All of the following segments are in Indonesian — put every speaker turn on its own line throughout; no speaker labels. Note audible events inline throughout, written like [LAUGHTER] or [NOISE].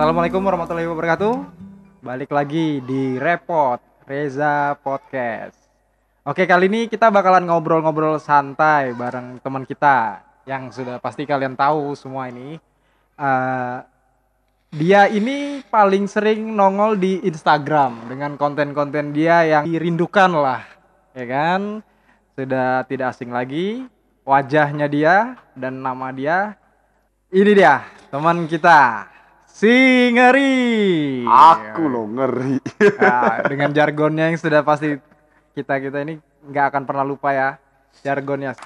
Assalamualaikum warahmatullahi wabarakatuh. Balik lagi di Repot Reza Podcast. Oke, kali ini kita bakalan ngobrol-ngobrol santai bareng teman kita yang sudah pasti kalian tahu semua ini. Eh, dia ini paling sering nongol di Instagram dengan konten-konten dia yang dirindukan lah, ya kan? Sudah tidak asing lagi wajahnya dia dan nama dia. Ini dia teman kita, Singeri.
Aku loh ngeri.
Nah, dengan jargonnya yang sudah pasti kita kita ini nggak akan pernah lupa ya jargonnya.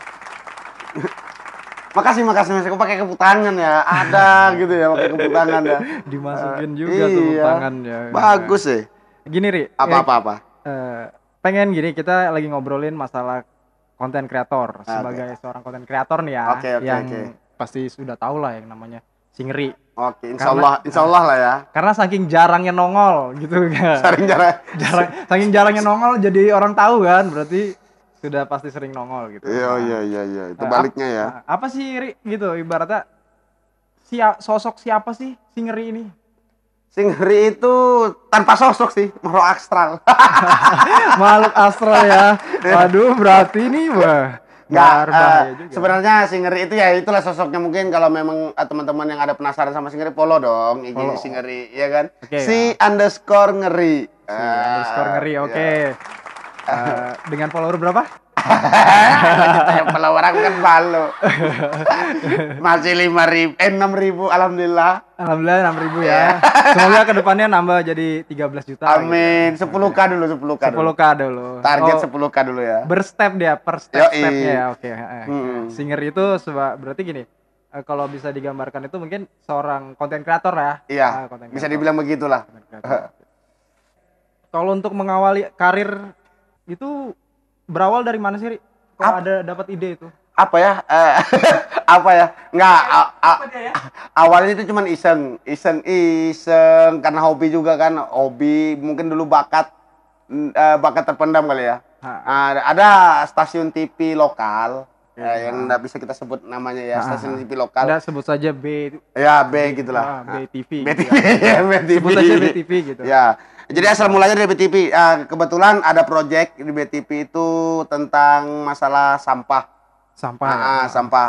makasih makasih mas. Aku pakai kepuk tangan ya. Ada [LAUGHS] gitu ya pakai kepuk tangan ya.
Dimasukin
Eh,
juga tuh
iya.
tangannya.
Bagus sih.
Gini ri,
Apa apa apa.
eh, pengen gini kita lagi ngobrolin masalah konten kreator sebagai seorang konten kreator nih ya
Oke, oke,
yang
oke.
pasti sudah tahu lah yang namanya Singeri
Oke, insya
Karena-
Allah, insya Allah lah ya.
karena saking jarangnya nongol gitu kan
Sering jarang.
jarang saking jarangnya nongol jadi orang tahu kan berarti sudah pasti sering nongol gitu
Iya
Nah,
iya iya iya. Itu
eh,
baliknya ya.
nah, apa sih Ri gitu ibaratnya sia- sosok siapa sih Singeri ini
Si ngeri itu tanpa sosok sih, makhluk astral. [LAUGHS]
makhluk astral ya [LAUGHS] waduh berarti ini wah
Nggak,
juga.
sebenarnya si ngeri itu ya itulah sosoknya mungkin kalau memang eh, teman-teman yang ada penasaran sama si ngeri follow dong IG
Follow.
si ngeri ya kan
Oke,
si underscore ngeri
Si
Ah,
underscore ngeri oke
ya. [LAUGHS]
Eh, dengan follower berapa [LAUGHS]
yang follower aku kan malu. Masih lima ribu eh enam ribu alhamdulillah.
Alhamdulillah enam ribu
Iya.
ya. Semoga ke depannya nambah jadi 13 juta.
Amin. 10 k dulu 10 k
10 k dulu.
Target
Oh,
10 k dulu ya.
berstep dia per step
Yoi.
stepnya ya oke eh.
Hmm.
singer itu seba- berarti gini eh, kalau bisa digambarkan itu mungkin seorang konten kreator ya.
Iya.
Ah, content
bisa dibilang begitulah.
Kalau untuk mengawali karir itu berawal dari mana sih kok ada dapat ide itu?
Apa ya? Eh, [LAUGHS] apa ya? Nggak a- a- awalnya itu cuman iseng iseng iseng karena hobi juga kan hobi mungkin dulu bakat eh, bakat terpendam kali ya.
Ha.
Ah, ada stasiun TV lokal
Oke.
eh, yang nggak bisa kita sebut namanya ya stasiun. TV lokal.
Anda sebut saja B
ya B gitulah
ah, BTV [LAUGHS]
BTV [LAUGHS]
gitu ya.
ya BTV
sebut saja BTV gitu.
Ya, jadi asal mulanya dari BTV. Ah, kebetulan ada project di BTV itu tentang masalah sampah.
sampah
Ah,
ya.
ah, sampah.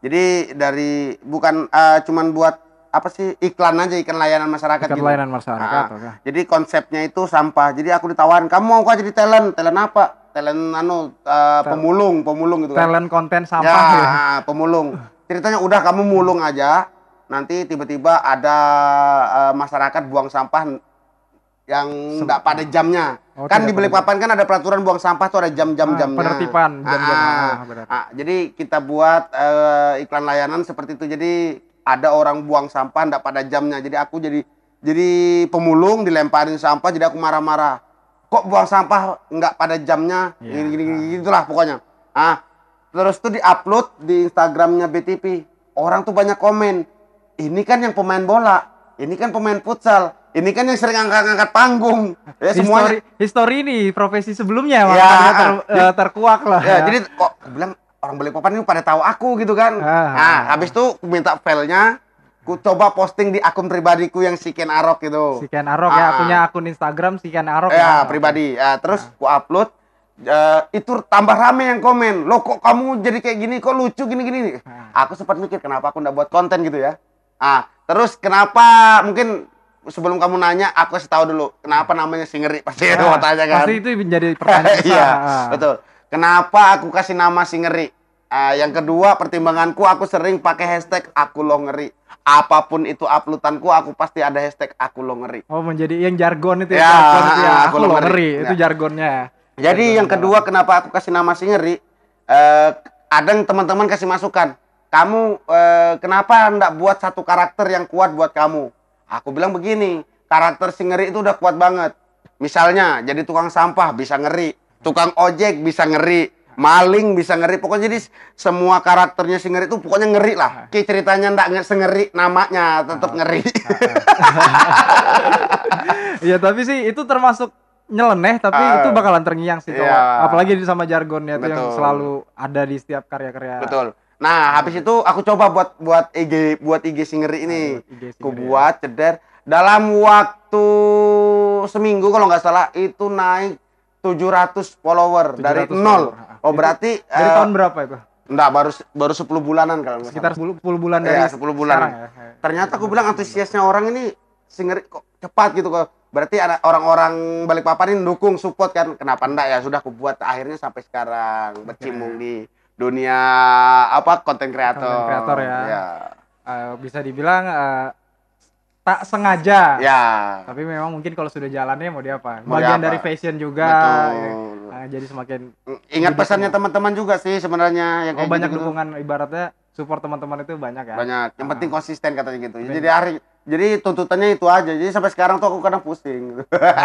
Jadi dari bukan ah, cuman buat apa sih iklan aja iklan layanan masyarakat
Ikan
gitu.
layanan masyarakat
Ah,
oke.
Jadi konsepnya itu sampah. Jadi aku ditawarin, kamu mau kah jadi talent? Talent apa? Talent anu ah,
Tal-
pemulung, pemulung gitu kan.
talent konten sampah
ya,
ya. [LAUGHS]
pemulung. Ceritanya udah kamu mulung aja. Nanti tiba-tiba ada ah, masyarakat buang sampah yang
Sem-
enggak pada jamnya.
Oh,
kan
tidak
di Balikpapan kan ada peraturan buang sampah tuh ada jam-jam
Ah,
jamnya.
penertiban jam-jam
Ah,
ah,
ah, jadi kita buat eh, iklan layanan seperti itu. Jadi ada orang buang sampah enggak pada jamnya. Jadi aku jadi jadi pemulung dilemparin sampah jadi aku marah-marah. Kok buang sampah enggak pada jamnya?
Iya.
Gini gini gini gitulah pokoknya. Ah, terus tuh diupload di Instagramnya BTP. Orang tuh banyak komen. Ini kan yang pemain bola. Ini kan pemain futsal. Ini kan yang sering angkat-angkat panggung. Ya semuanya.
History, history ini profesi sebelumnya
Ya,
ter,
ah.
eh, terkuak lah.
Ya, jadi kok aku bilang orang Balikpapan ini pada tahu aku gitu kan.
Ah.
Nah, habis itu aku minta filenya, ku coba posting di akun pribadiku yang si Ken Arok gitu.
si Ken Arok ya
Ah.
punya akun Instagram si Ken Arok
ya, pribadi. Ya, terus ku upload eh, itu tambah rame yang komen. Lo kok kamu jadi kayak gini? Kok lucu gini-gini?
Ah.
Aku sempat mikir kenapa aku nggak buat konten gitu ya. Ah, terus kenapa mungkin sebelum kamu nanya aku kasih tahu dulu kenapa namanya Singeri pasti
Ah,
mau tanya kan.
Pasti itu menjadi pertanyaan [LAUGHS] besar.
Iya,
Ah.
betul. Kenapa aku kasih nama si ngeri? Ah, yang kedua, pertimbanganku aku sering pakai hashtag aku lo ngeri. Apa pun itu uploadanku, aku pasti ada hashtag aku lo ngeri.
Oh menjadi yang jargon itu
Ya,
jargon itu ya.
ah,
Aku
aku
loh
ngeri.
ngeri itu
Ya.
jargonnya.
Jadi
Jargon
yang kedua, kenapa aku kasih nama si ngeri? Eh, ada yang teman-teman kasih masukan. Kamu eh, kenapa ndak buat satu karakter yang kuat buat kamu? Aku bilang begini, karakter si ngeri itu udah kuat banget. Misalnya, jadi tukang sampah bisa ngeri, tukang ojek bisa ngeri, maling bisa ngeri. Pokoknya jadi semua karakternya si ngeri itu pokoknya ngeri lah. Ki ceritanya ndak nge- sengeri namanya tetap ngeri.
Iya [LAUGHS] tapi sih itu termasuk nyeleneh tapi
Ah.
itu bakalan terngiang sih.
Iya.
Apalagi sama jargonnya itu yang selalu ada di setiap karya-karya.
Betul. Nah, habis itu aku coba buat buat IG buat IG singeri ini.
IG
Aku
Singeri, ya.
buat ceder dalam waktu seminggu kalau nggak salah itu naik 700 follower dari
700
nol.
follower.
Oh
Itu
berarti
Dari
eh,
tahun berapa itu?
enggak baru baru 10 bulanan kalau nggak
Sekitar
salah.
10, 10 bulan dari
Iya, 10 bulan.
sekarang ya.
Ternyata aku bilang antusiasnya orang ini singer kok cepat gitu kok. Berarti ada orang-orang Balikpapan ini dukung support kan. Kenapa enggak ya sudah aku buat akhirnya sampai sekarang berkecimpung di dunia apa konten kreator.
Creator ya.
Ya.
Eh, bisa dibilang eh, tak sengaja.
Ya.
Tapi memang mungkin kalau sudah jalannya mau diapa?
Mau
Bagian
diapa?
dari fashion juga.
Betul.
Eh, jadi semakin
Ingat
Jadi
pesannya teman-teman juga sih sebenarnya yang
oh,
kayak
banyak
gitu-gitu.
dukungan ibaratnya support teman-teman itu banyak ya.
banyak yang
Ah.
penting konsisten katanya gitu jadi hari jadi tuntutannya itu aja jadi sampai sekarang tuh aku kadang pusing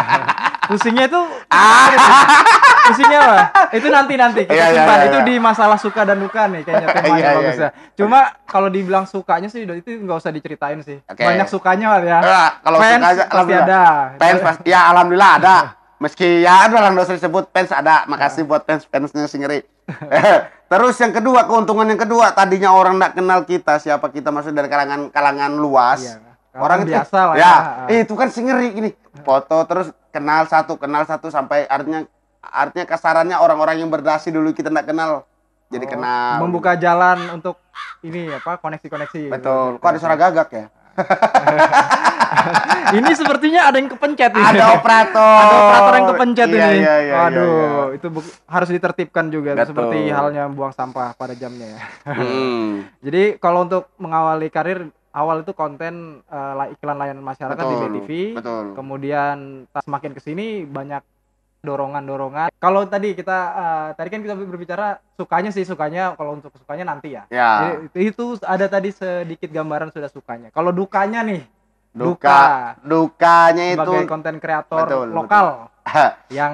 [LAUGHS]
Pusingnya itu
Ah. [LAUGHS]
pusingnya apa? Itu nanti nanti kita
Iya, iya,
simpan.
iya,
itu
iya.
di masalah suka dan duka nih kayaknya [LAUGHS] temanya
Iya, iya,
bagus ya. Cuma kalau dibilang sukanya sih itu nggak usah diceritain sih.
Oke.
Banyak sukanya kali ya.
Ah, kalau
Fans
suka aja
pasti ada.
fans pasti ya alhamdulillah ada meski ya ada orang dosa disebut fans ada makasih buat fans fansnya singeri terus yang kedua keuntungan yang kedua tadinya orang nggak kenal kita siapa kita masuk dari kalangan kalangan luas
Iya.
Orang itu
biasa lah
ya,
ya.
itu kan singeri gini foto terus kenal satu kenal satu sampai artinya artinya kasarannya orang-orang yang berdasi dulu kita nggak kenal jadi
Oh,
kenal
membuka jalan untuk ini apa koneksi-koneksi.
betul kok ada suara gagak ya [LAUGHS]
ini sepertinya ada yang kepencet ini.
ada operator
Ada operator yang kepencet
Iya,
ini.
iya, iya,
Waduh,
iya,
itu bu- harus ditertibkan juga
Betul.
seperti halnya buang sampah pada jamnya ya.
Hmm. [LAUGHS]
Jadi kalau untuk mengawali karir awal itu konten eh, la- iklan layanan masyarakat di
Betul,
BTV.
betul.
Kemudian semakin ke sini banyak dorongan-dorongan. Kalau tadi kita eh, tadi kan kita berbicara sukanya sih sukanya kalau untuk sukanya nanti ya.
Ya,
Jadi, itu ada tadi sedikit gambaran sudah sukanya. Kalau dukanya nih,
duka, dukanya itu.
sebagai konten kreator
Betul,
lokal [LAUGHS] yang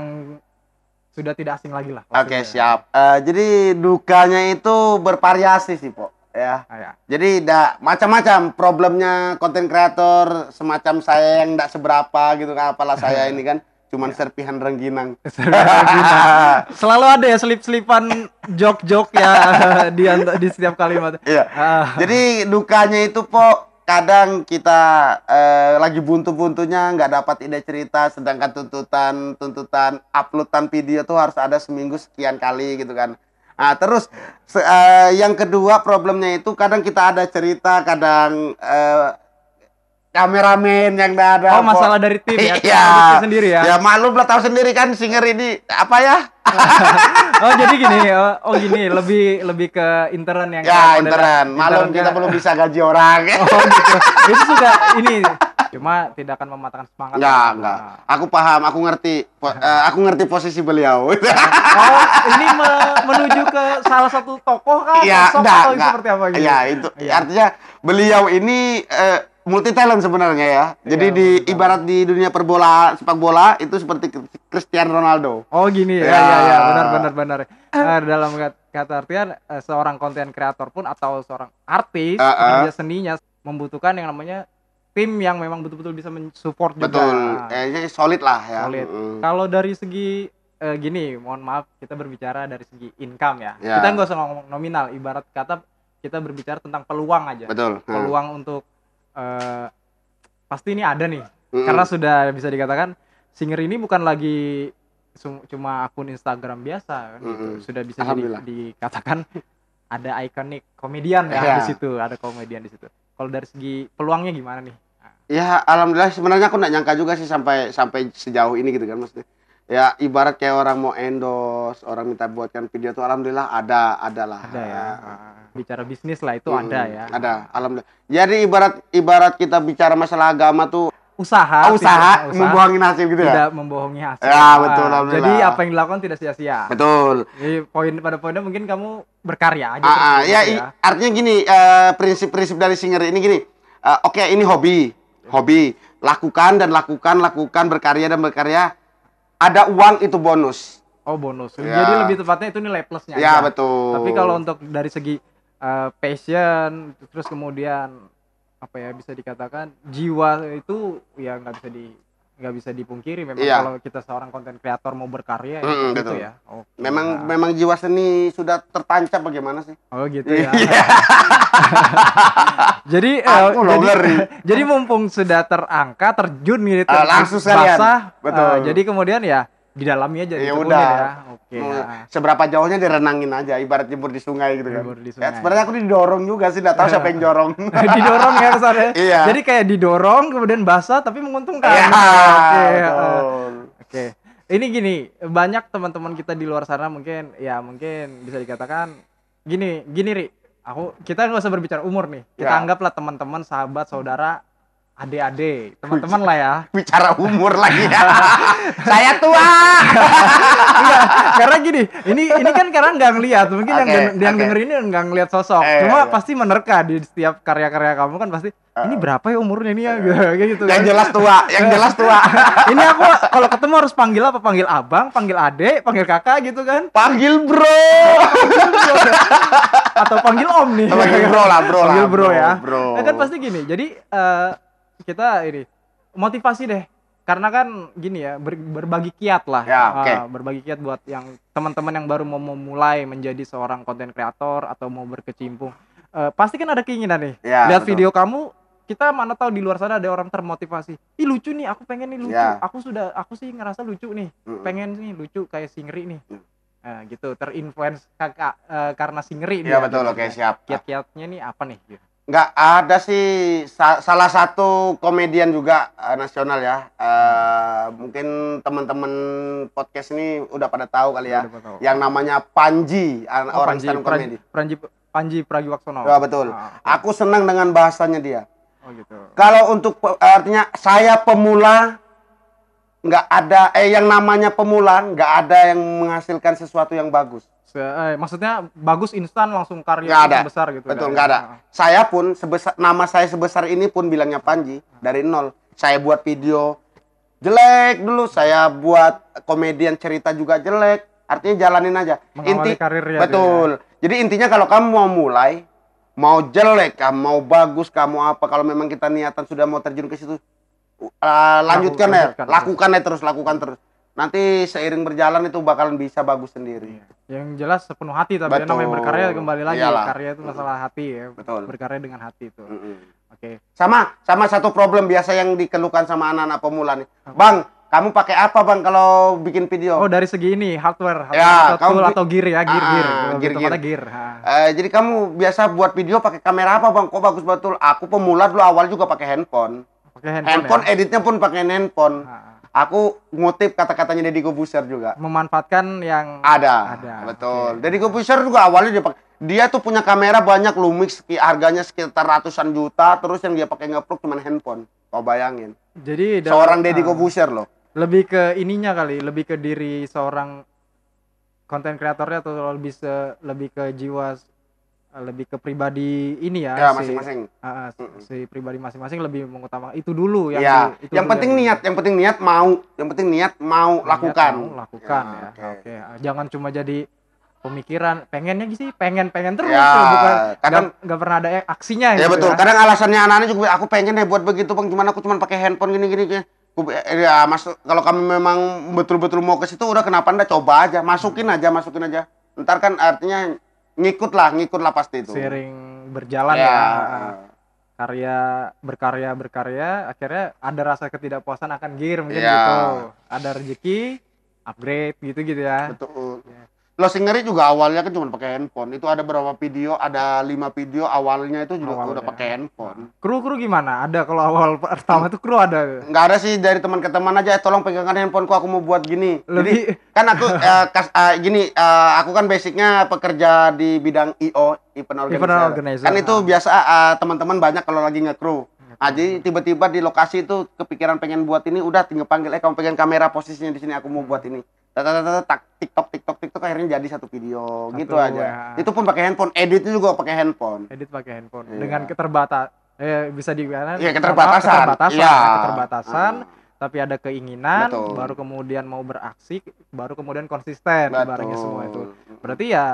sudah tidak asing lagi lah.
Oke
maksudnya.
siap. Eh, jadi dukanya itu bervariasi sih, po. Ya.
Ah, ya.
Jadi da, macam-macam problemnya konten kreator semacam saya yang tidak seberapa gitu kan apalah saya [LAUGHS] ini kan cuman [LAUGHS] serpihan rengginang.
Selalu ada ya selip-selipan jok-jok ya [LAUGHS] di di setiap kalimat.
Iya.
Ah,
Jadi dukanya itu po kadang kita eh, lagi buntu-buntunya nggak dapat ide cerita sedangkan tuntutan tuntutan uploadan video tuh harus ada seminggu sekian kali gitu kan. Nah, terus eh, yang kedua problemnya itu kadang kita ada cerita kadang eh, kameramen yang ada.
oh masalah dari tim ya, [LAUGHS]
Iya.
sendiri ya.
Ya maklum lah tahu sendiri kan singer ini apa ya? [LAUGHS]
Oh jadi gini, [LAUGHS] oh, oh gini lebih lebih ke intern yang
Ya intern. Maklum kita belum bisa gaji orang.
Oh gitu. Itu suka ini cuma tidak akan mematahkan semangat.
Enggak, enggak. Aku paham, aku ngerti. Po- eh, aku ngerti posisi beliau.
Oh, ini me- menuju ke salah satu tokoh kah?
Iya,
Sosok
enggak,
atau
enggak.
seperti apa gitu?
Iya, itu
Iya.
artinya beliau ini eh, multi talent sebenarnya ya. Jadi
Iya,
di ibarat di dunia perbola sepak bola itu seperti Cristiano Ronaldo.
Oh gini ya,
Ya.
ya, ya, benar, benar, benar. Eh, dalam kat- kata artian eh, seorang konten kreator pun atau seorang artis
Ah, ah.
pekerja seninya membutuhkan yang namanya tim yang memang betul-betul bisa mensupport juga.
Betul. Kayaknya solid lah ya.
Solid.
Mm.
Kalau dari segi eh, gini, mohon maaf kita berbicara dari segi income ya.
Ya.
Kita nggak usah ngomong nominal, ibarat kata kita berbicara tentang peluang aja.
Betul. Hmm.
Peluang untuk eh, pasti ini ada nih.
Mm-mm.
Karena sudah bisa dikatakan Singer ini bukan lagi cuma akun Instagram biasa kan gitu.
Mm-mm.
Sudah bisa
Alhamdulillah.
dikatakan [LAUGHS] ada ikonik komedian ya
Iya.
di situ, ada komedian di situ. Kalau dari segi peluangnya gimana nih?
Ya, alhamdulillah sebenarnya aku nggak nyangka juga sih sampai sampai sejauh ini gitu kan maksudnya. Ya, ibarat kayak orang mau endorse, orang minta buatkan video tuh alhamdulillah ada, ada lah.
Ada ya. Bicara bisnis lah itu
Hmm,
ada ya.
Ada, alhamdulillah. Jadi ibarat ibarat kita bicara masalah agama tuh
Usaha,
ah, usaha,
tidak-
membohongi nasib gitu ya.
tidak membohongi hasil.
Ya, betul,
Ah,
alhamdulillah.
Jadi apa yang dilakukan tidak sia-sia.
Betul.
Jadi poin pada poinnya mungkin kamu berkarya aja.
Ah, ah, ya, i- artinya gini, eh, prinsip-prinsip dari singer ini gini. eh, Oke, ini hobi, hobi. Lakukan dan lakukan, lakukan berkarya dan berkarya. Ada uang itu bonus.
Oh bonus.
Ya.
Jadi lebih tepatnya itu nilai plusnya.
Ya
aja.
betul.
Tapi kalau untuk dari segi uh, passion, terus kemudian apa ya bisa dikatakan jiwa itu ya nggak bisa di nggak bisa dipungkiri memang
Iya.
kalau kita seorang konten kreator mau berkarya ya
Mm-mm,
gitu
betul.
ya. Oke.
Memang
Nah.
memang jiwa seni sudah tertancap bagaimana sih?
Oh gitu ya.
Iya. [LAUGHS]
jadi eh,
Aku loh
jadi, [LAUGHS] jadi mumpung sudah terangka terjun gitu
Ah, langsung
basah,
Betul.
eh, jadi kemudian ya di dalamnya aja
Ya udah.
ya. Oke. Nah.
Seberapa jauhnya direnangin aja, ibarat jemur di sungai gitu kan.
Jemur di
Ya,
sungai.
sebenarnya aku didorong juga sih, nggak tahu siapa yang jorong. [LAUGHS]
didorong ya kesannya.
Iya.
Jadi kayak didorong kemudian basah tapi menguntungkan.
Iya,
Oke.
betul.
Oke. Ini gini, banyak teman-teman kita di luar sana mungkin ya mungkin bisa dikatakan gini, gini Ri. Aku kita nggak usah berbicara umur nih. Kita
Ya.
anggaplah teman-teman, sahabat, saudara, adik-adik, teman-teman lah ya. [LAUGHS]
Bicara umur lagi ya. [LAUGHS] Saya tua. [LAUGHS]
Iya, karena gini, ini ini kan karena nggak ngelihat, mungkin yang
Oke,
den- yang denger ini nggak ngelihat sosok.
Eh,
Cuma
iya.
pasti menerka di setiap karya-karya kamu kan pasti ini berapa ya umurnya ini ya kayak gitu.
yang
kan.
jelas tua, yang jelas tua.
ini aku kalau ketemu harus panggil apa? Panggil abang, panggil adek, panggil kakak gitu kan?
Panggil bro.
Atau panggil om nih.
Panggil bro lah, bro lah,
Panggil bro,
bro,
ya.
bro.
Ya kan pasti gini. Jadi eh, kita ini motivasi deh. Karena kan gini ya, ber- berbagi kiat lah.
Ya, oke.
Eh, berbagi kiat buat yang teman-teman yang baru mau memulai menjadi seorang konten kreator atau mau berkecimpung. Eh, pasti kan ada keinginan nih.
Ya,
Lihat
betul.
video kamu, kita mana tahu di luar sana ada orang termotivasi. Ih lucu nih, aku pengen nih lucu.
Ya.
Aku sudah, aku sih ngerasa lucu nih.
Mm-mm.
Pengen nih lucu kayak Singri nih.
Mm.
Nah, gitu, terinfluence kakak eh, karena Singri
Iya
dia,
betul, oke siap.
Kiat-kiatnya nih apa nih? Gitu.
Nggak ada sih sa- salah satu komedian juga eh, nasional ya. Eh, mungkin teman-teman podcast ini udah pada tahu kali ya.
Tahu.
Yang namanya Panji, an-
Oh,
orang
Panji,
stand up
Panji. Panji, Panji Pragiwaksono.
Ya betul.
Ah, oke.
Aku senang dengan bahasanya dia.
Oh gitu.
Kalau untuk pe- artinya saya pemula nggak ada eh yang namanya pemula nggak ada yang menghasilkan sesuatu yang bagus.
Se- eh, maksudnya bagus instan langsung karya
Nggak ada.
besar gitu.
Betul
ya?
nggak ada.
Ah,
Saya pun sebesar nama saya sebesar ini pun bilangnya Panji dari nol. Saya buat video jelek dulu, saya buat komedian cerita juga jelek. Artinya jalanin aja.
Mengawali karir ya,
Betul. Jadi intinya kalau kamu mau mulai, mau jelek, kamu mau bagus, kamu apa, kalau memang kita niatan sudah mau terjun ke situ, uh, lanjutkan ya,
lanjutkan.
lakukan ya terus, lakukan terus. Nanti seiring berjalan itu bakalan bisa bagus sendiri.
Yang jelas sepenuh hati tapi
Betul.
namanya berkarya kembali lagi.
Iyalah.
Karya itu masalah hati ya.
Betul.
Berkarya dengan hati itu.
Mm-mm.
Oke.
Sama, sama satu problem biasa yang dikeluhkan sama anak-anak pemula nih. Bang, kamu pakai apa bang kalau bikin video?
Oh dari segi ini hardware, hardware
Ya,
atau
kamu
tool atau gear ya, gear
Ah,
gear.
gear, gear.
gear.
Eh, jadi kamu biasa buat video pakai kamera apa bang? Kok bagus betul? Aku pemula dulu awal juga pakai handphone.
Pakai handphone,
Handphone,
ya.
editnya pun pakai handphone.
Ha.
Aku ngutip kata-katanya Deddy Kobuser juga.
Memanfaatkan yang
Ada,
Ada,
betul.
oke.
Deddy Kobuser juga awalnya dia pakai. Dia tuh punya kamera banyak Lumix, harganya sekitar ratusan juta. Terus yang dia pakai ngeplug cuma handphone. Kau bayangin.
jadi
Seorang Deddy
ah.
Kobuser loh.
lebih ke ininya kali lebih ke diri seorang konten kreatornya atau lebih se lebih ke jiwa lebih ke pribadi ini ya,
Ya
si-
masing-masing.
ah, si, si pribadi masing-masing lebih mengutamakan itu dulu yang
Ya,
di- itu
yang
dulu
penting
yang
niat, yang penting niat mau, yang penting niat mau
niat
lakukan.
mau lakukan
Ya,
ya,
oke.
oke Ah, jangan cuma jadi pemikiran pengennya sih pengen pengen terus
Ya,
ya, bukan
kadang-
nggak- pernah ada aksinya
Ya
gitu
betul. Kadang alasannya anak-anak juga aku pengen deh buat begitu bang. Cuman aku cuma pakai handphone gini-gini. gini. Ku- Ya mas, kalau kamu memang betul-betul mau ke situ, udah kenapa anda coba aja, masukin aja, masukin aja. Ntar kan artinya ngikut lah, ngikut lah pasti itu.
sering berjalan
Ya.
ya, karya berkarya berkarya akhirnya ada rasa ketidakpuasan akan gear mungkin
Iya.
gitu ada rezeki upgrade gitu gitu ya
Betul.
Ya.
Lo singeri juga awalnya kan cuma pakai handphone. Itu ada berapa video? Ada lima video awalnya itu juga
Awalnya.
udah pakai handphone.
kru kru gimana ada kalau awal pertama itu kru ada
Nggak ada sih dari teman ke teman aja. "Eh, Tolong pegangkan handphoneku, aku mau buat gini. Jadi
lebih
kan aku [LAUGHS] eh, kas- eh, gini eh, aku kan basicnya pekerja di bidang IO event organizer.
Event organizer,
kan itu
ah.
biasa eh, teman-teman banyak kalau lagi nge-crew nah, jadi tiba-tiba di lokasi itu kepikiran pengen buat ini udah tinggal panggil eh kamu pegang kamera posisinya di sini aku mau buat ini tak tak, tak, tak, tak, tiktok tiktok tiktok akhirnya jadi satu video
Satu,
gitu aja
ya.
itu pun pakai handphone editnya juga pakai handphone
edit pakai handphone
Iya.
dengan keterbatas eh bisa dibilang
Iya, keterbatasan.
keterbatasan
Iya.
keterbatasan
Ah.
tapi ada keinginan
Betul.
baru kemudian mau beraksi baru kemudian konsisten
Betul.
ibaratnya semua itu berarti ya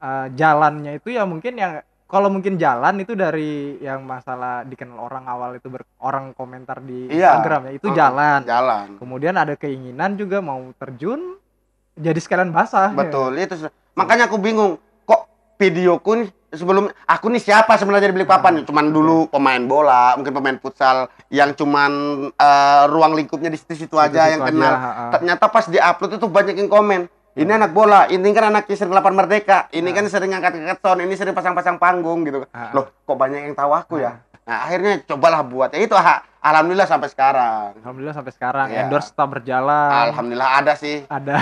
eh, jalannya itu ya mungkin yang kalau mungkin jalan itu dari yang masalah dikenal orang awal itu ber, orang komentar di
Iya.
Instagram ya itu
Mm,
jalan.
jalan
Kemudian ada keinginan juga mau terjun jadi sekalian basah. ya.
betul itu se- makanya aku bingung kok videoku nih sebelum aku nih siapa sebenarnya di Balikpapan cuman dulu pemain bola mungkin pemain futsal yang cuman eh, ruang lingkupnya di situ-situ aja
Situ-situ
yang
aja,
kenal ternyata pas di upload itu banyak yang komen ini anak bola ini kan anak sering lapan merdeka. Ini kan sering ngangkat-ngangkat sound ini sering pasang-pasang panggung gitu.
Ha-ha.
loh kok banyak yang tahu aku ya? Nah akhirnya cobalah buat. Ya itu ah, alhamdulillah sampai sekarang.
Alhamdulillah sampai sekarang.
Iya.
endorse tetap berjalan.
alhamdulillah ada sih.
Ada.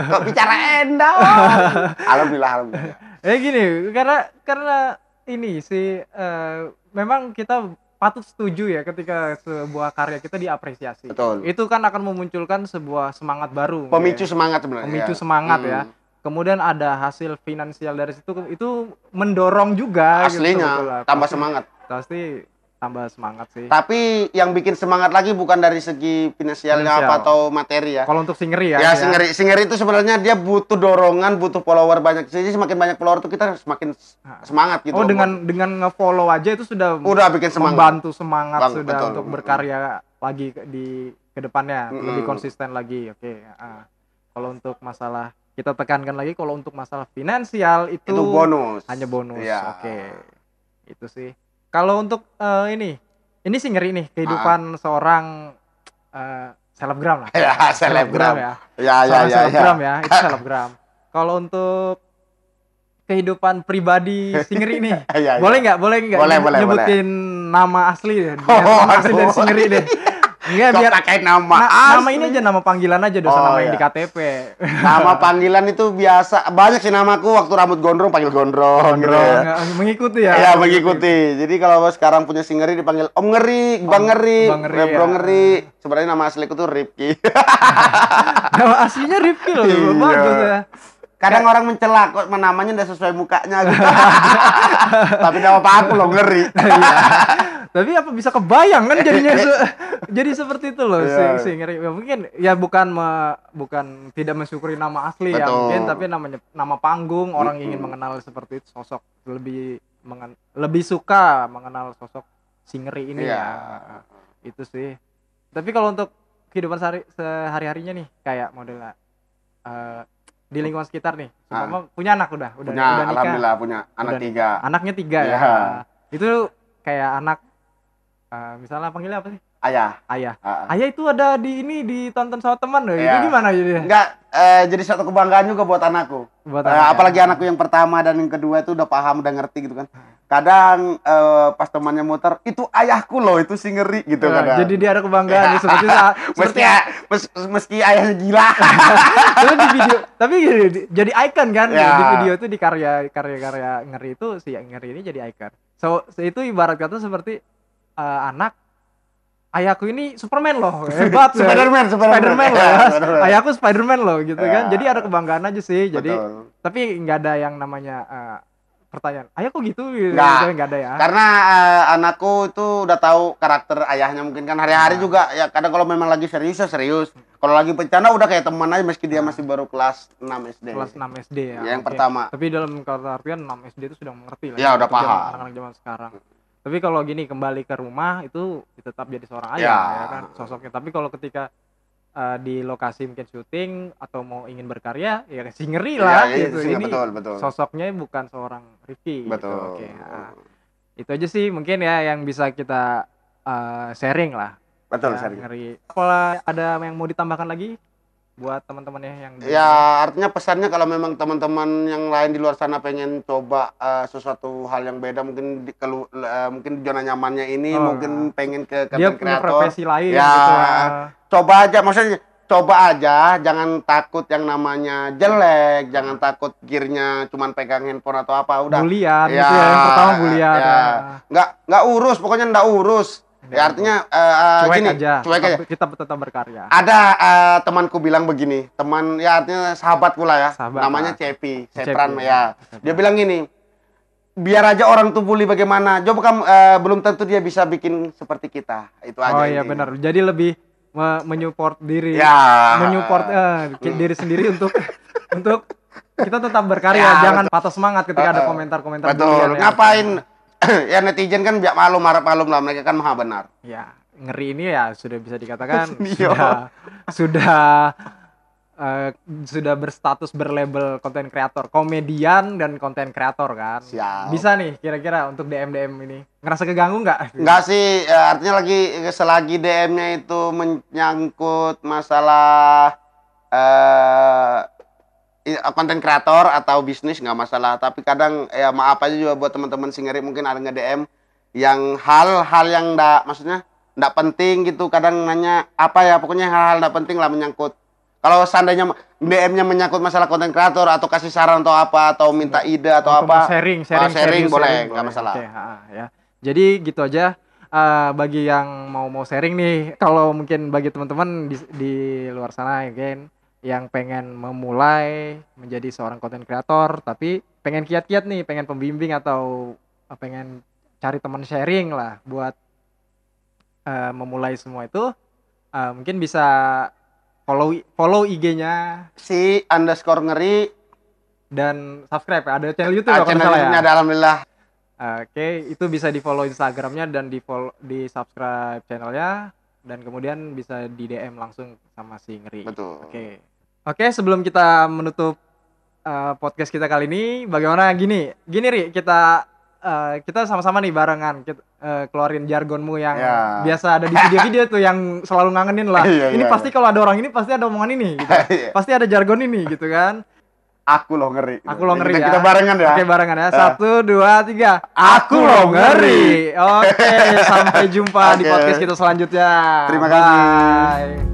[LAUGHS]
kok bicara endorse? [LAUGHS] Alhamdulillah alhamdulillah.
Ya gini, karena karena ini sih eh, memang kita patut setuju ya ketika sebuah karya kita diapresiasi.
Betul.
Itu kan akan memunculkan sebuah semangat baru.
pemicu
ya.
semangat sebenarnya
Pemicu
ya.
semangat
Hmm.
ya. Kemudian ada hasil finansial dari situ itu mendorong juga gitu,
aslinya
sebetulnya.
tambah
Pasti-
semangat
Pasti tambah semangat sih.
tapi yang bikin semangat lagi bukan dari segi finansialnya
Finansial.
apa atau materi ya
Kalau untuk singeri ya.
ya, singeri singeri itu sebenarnya dia butuh dorongan butuh follower banyak jadi semakin banyak follower tuh kita semakin
Ah.
semangat gitu
Oh dengan dengan nge-follow aja itu sudah
udah bikin semangat
membantu semangat
Bang,
sudah
betul.
untuk berkarya lagi di ke depannya
Mm-mm.
lebih konsisten lagi oke ah. kalau untuk masalah kita tekankan lagi kalau untuk masalah finansial itu,
itu bonus
hanya bonus
Iya.
oke itu sih kalau untuk eh, ini ini sih ngeri nih kehidupan seorang eh, selebgram lah. [LAUGHS]
Ya selebgram.
Ya.
Ya ya ya, ya.
selebgram ya itu [LAUGHS] selebgram. Kalau untuk kehidupan pribadi Singeri nih [LAUGHS]
Ya, ya.
boleh nggak? Boleh nggak
Boleh, boleh,
nyebutin nama asli deh
Oh,
nama asli dari. Singeri deh Enggak biar
pakai nama
na-
asli?
nama ini aja nama panggilan aja dosa
Oh,
nama yang
iya.
di KTP [LAUGHS]
nama panggilan itu biasa banyak sih namaku waktu rambut gondrong panggil gondrong, gitu
Bro,
ya.
nggak- mengikuti ya
Ya mengikuti. Jadi kalau sekarang punya si ngeri dipanggil Om Ngeri, Bang Ngeri,
Bang Ngeri,
Bro
ya.
Ngeri. Sebenarnya nama asliku tuh Ripki. [LAUGHS]
nama aslinya Rifki loh
Iya.
bagus ya
Kadang orang mencela kok namanya udah sesuai mukanya gitu. [LAUGHS] Tapi nama apa aku loh Ngeri. [LAUGHS]
Iya. tapi apa bisa kebayang kan jadinya se- [LAUGHS] jadi seperti itu loh
Iya.
si, si ngeri ya, mungkin ya bukan me- bukan tidak mensyukuri nama asli ya
Betul.
mungkin tapi namanya nama panggung orang ingin mengenal seperti itu sosok lebih mengen- lebih suka mengenal sosok si ngeri ini
Iya.
ya itu sih tapi kalau untuk kehidupan sehari sehari harinya nih kayak modelnya eh, di lingkungan sekitar nih
Ah.
Punya anak udah udah
Punya,
udah nikah
alhamdulillah punya anak
Udah-
tiga.
anaknya tiga ya
Iya.
itu kayak anak eh, misalnya panggilnya apa sih
Ayah.
ayah
Ah, ah.
ayah itu ada di ini ditonton sama teman loh itu
Iya.
gimana jadi
Enggak, eh, jadi suatu kebanggaan juga buat anakku.
buat
Eh,
anak ya?
apalagi anakku yang pertama dan yang kedua itu udah paham, udah ngerti gitu kan. Kadang eh, pas temannya muter, itu ayahku loh, itu si ngeri gitu
Eh,
kadang.
jadi dia ada kebanggaan nih, seperti [LAUGHS] sa- seperti
meski, mes- meski ayahnya gila. [LAUGHS]
Tapi di video tapi gini, di- jadi icon kan
Ya.
di video itu di karya karya karya ngeri itu si ngeri ini jadi icon so, so itu ibarat kata seperti eh, anak ayahku ini Superman loh [LAUGHS] hebat ya.
Spiderman, Spiderman.
Spiderman loh
Ya,
ya.
Spiderman.
ayahku Spiderman loh gitu kan
Ya.
jadi ada kebanggaan aja sih jadi
Betul.
tapi nggak ada yang namanya eh, pertanyaan ayah kok gitu gitu
Nggak.
Gitu, nggak ada ya
Karena eh, anakku itu udah tahu karakter ayahnya mungkin kan hari-hari
Nah.
juga ya kadang kalau memang lagi serius ya serius. Kalau lagi bercanda udah kayak teman aja meski dia
Nah.
masih baru kelas 6 SD.
kelas 6 SD ya
Ya, yang
oke.
pertama.
tapi dalam kata artian 6 SD itu sudah mengerti lah
Ya, udah
untuk zaman-
paham.
anak-anak zaman sekarang tapi kalau gini kembali ke rumah itu tetap jadi seorang ayah
Ya.
ya kan sosoknya tapi kalau ketika eh, di lokasi mungkin syuting atau mau ingin berkarya ya [LAUGHS] si ngeri
Ya,
lah
ya,
gitu
sih,
ini
betul, betul.
sosoknya bukan seorang Rifki gitu.
Betul.
oke nah, itu aja sih mungkin ya yang bisa kita eh, sharing lah
Betul,
ya,
Sergi.
ngeri apa ada yang mau ditambahkan lagi buat teman-temannya yang di-
Ya artinya pesannya kalau memang teman-teman yang lain di luar sana pengen coba eh, sesuatu hal yang beda mungkin di kelu, eh, mungkin di zona nyamannya ini
Oh,
mungkin pengen ke
punya
creator.
profesi lain
Ya,
gitu
Coba aja maksudnya coba aja jangan takut yang namanya jelek, jangan takut gearnya cuman pegang handphone atau apa udah.
bulian
Ya,
gitu ya yang pertama bulian
ya.
ya.
Nggak nggak urus pokoknya nggak urus. Ya artinya eh,
cuek
gini,
aja
cuek aja.
Kita tetap berkarya
Ada eh, temanku bilang begini, teman ya artinya sahabat pula ya,
Sahabat,
namanya. Cepi, Sepran
ya.
ya. Dia bilang gini, biar aja orang tuh bully bagaimana, coba kamu eh, belum tentu dia bisa bikin seperti kita, itu aja.
oh iya benar jadi lebih me- menyupport diri
Ya.
menyupport ki- diri sendiri untuk [LAUGHS] untuk kita tetap berkarya,
Ya,
jangan patah semangat ketika ada
Heeh.
komentar-komentar
Betul.
ya.
Ngapain? [CLEARS THROAT] ya netizen kan biar malum harap malum lah mereka kan maha benar.
Ya, ngeri ini ya sudah bisa dikatakan [LAUGHS]
Iya.
sudah sudah eh, sudah berstatus berlabel konten kreator, komedian dan konten kreator kan.
Siap.
Bisa nih kira-kira untuk DM DM ini. Ngerasa keganggu nggak?
Enggak sih, ya, artinya lagi selagi DM-nya itu menyangkut masalah eh i- konten kreator atau bisnis nggak masalah. Tapi kadang ya maaf aja juga buat teman-teman singeri mungkin ada nge DM yang hal-hal yang enggak maksudnya enggak penting gitu. Kadang nanya apa ya pokoknya hal-hal enggak penting lah menyangkut. Kalau seandainya DM-nya menyangkut masalah konten kreator atau kasih saran atau apa atau minta ide atau
Atau
apa,
mau sharing,
Ah,
sharing,
sharing boleh,
sharing
nggak masalah.
Oke, ha, ya. Jadi gitu aja. Eh, bagi yang mau mau sharing nih, kalau mungkin bagi teman-teman di, di luar sana ya kan, yang pengen memulai menjadi seorang konten kreator, tapi pengen kiat-kiat nih, pengen pembimbing atau eh, pengen cari teman sharing lah buat eh, memulai semua itu, eh, mungkin bisa follow follow IG-nya
si underscore ngeri
dan subscribe ya. Ada channel YouTube
Ah,
ya,
channel
ya.
Ada alhamdulillah.
Oke, itu bisa di follow Instagramnya dan di follow di subscribe channelnya dan kemudian bisa di DM langsung sama si Ngeri.
Betul.
Oke, oke sebelum kita menutup uh, podcast kita kali ini, bagaimana gini, gini ri kita uh, kita sama-sama nih barengan kita uh, keluarin jargonmu yang
Ya.
biasa ada di video-video tuh yang selalu ngangenin lah. [LAUGHS]
Iya,
ini
iya,
pasti kalau ada orang ini pasti ada omongan ini, gitu. [LAUGHS] pasti ada jargon ini gitu kan.
Aku loh ngeri.
Aku loh ngeri
kita,
ya.
Kita barengan ya.
Oke barengan ya.
Ya.
Satu, dua, tiga.
Aku loh ngeri.
Oke, sampai jumpa di [LAUGHS]
Oke.
podcast kita selanjutnya.
Terima kasih.
Bye.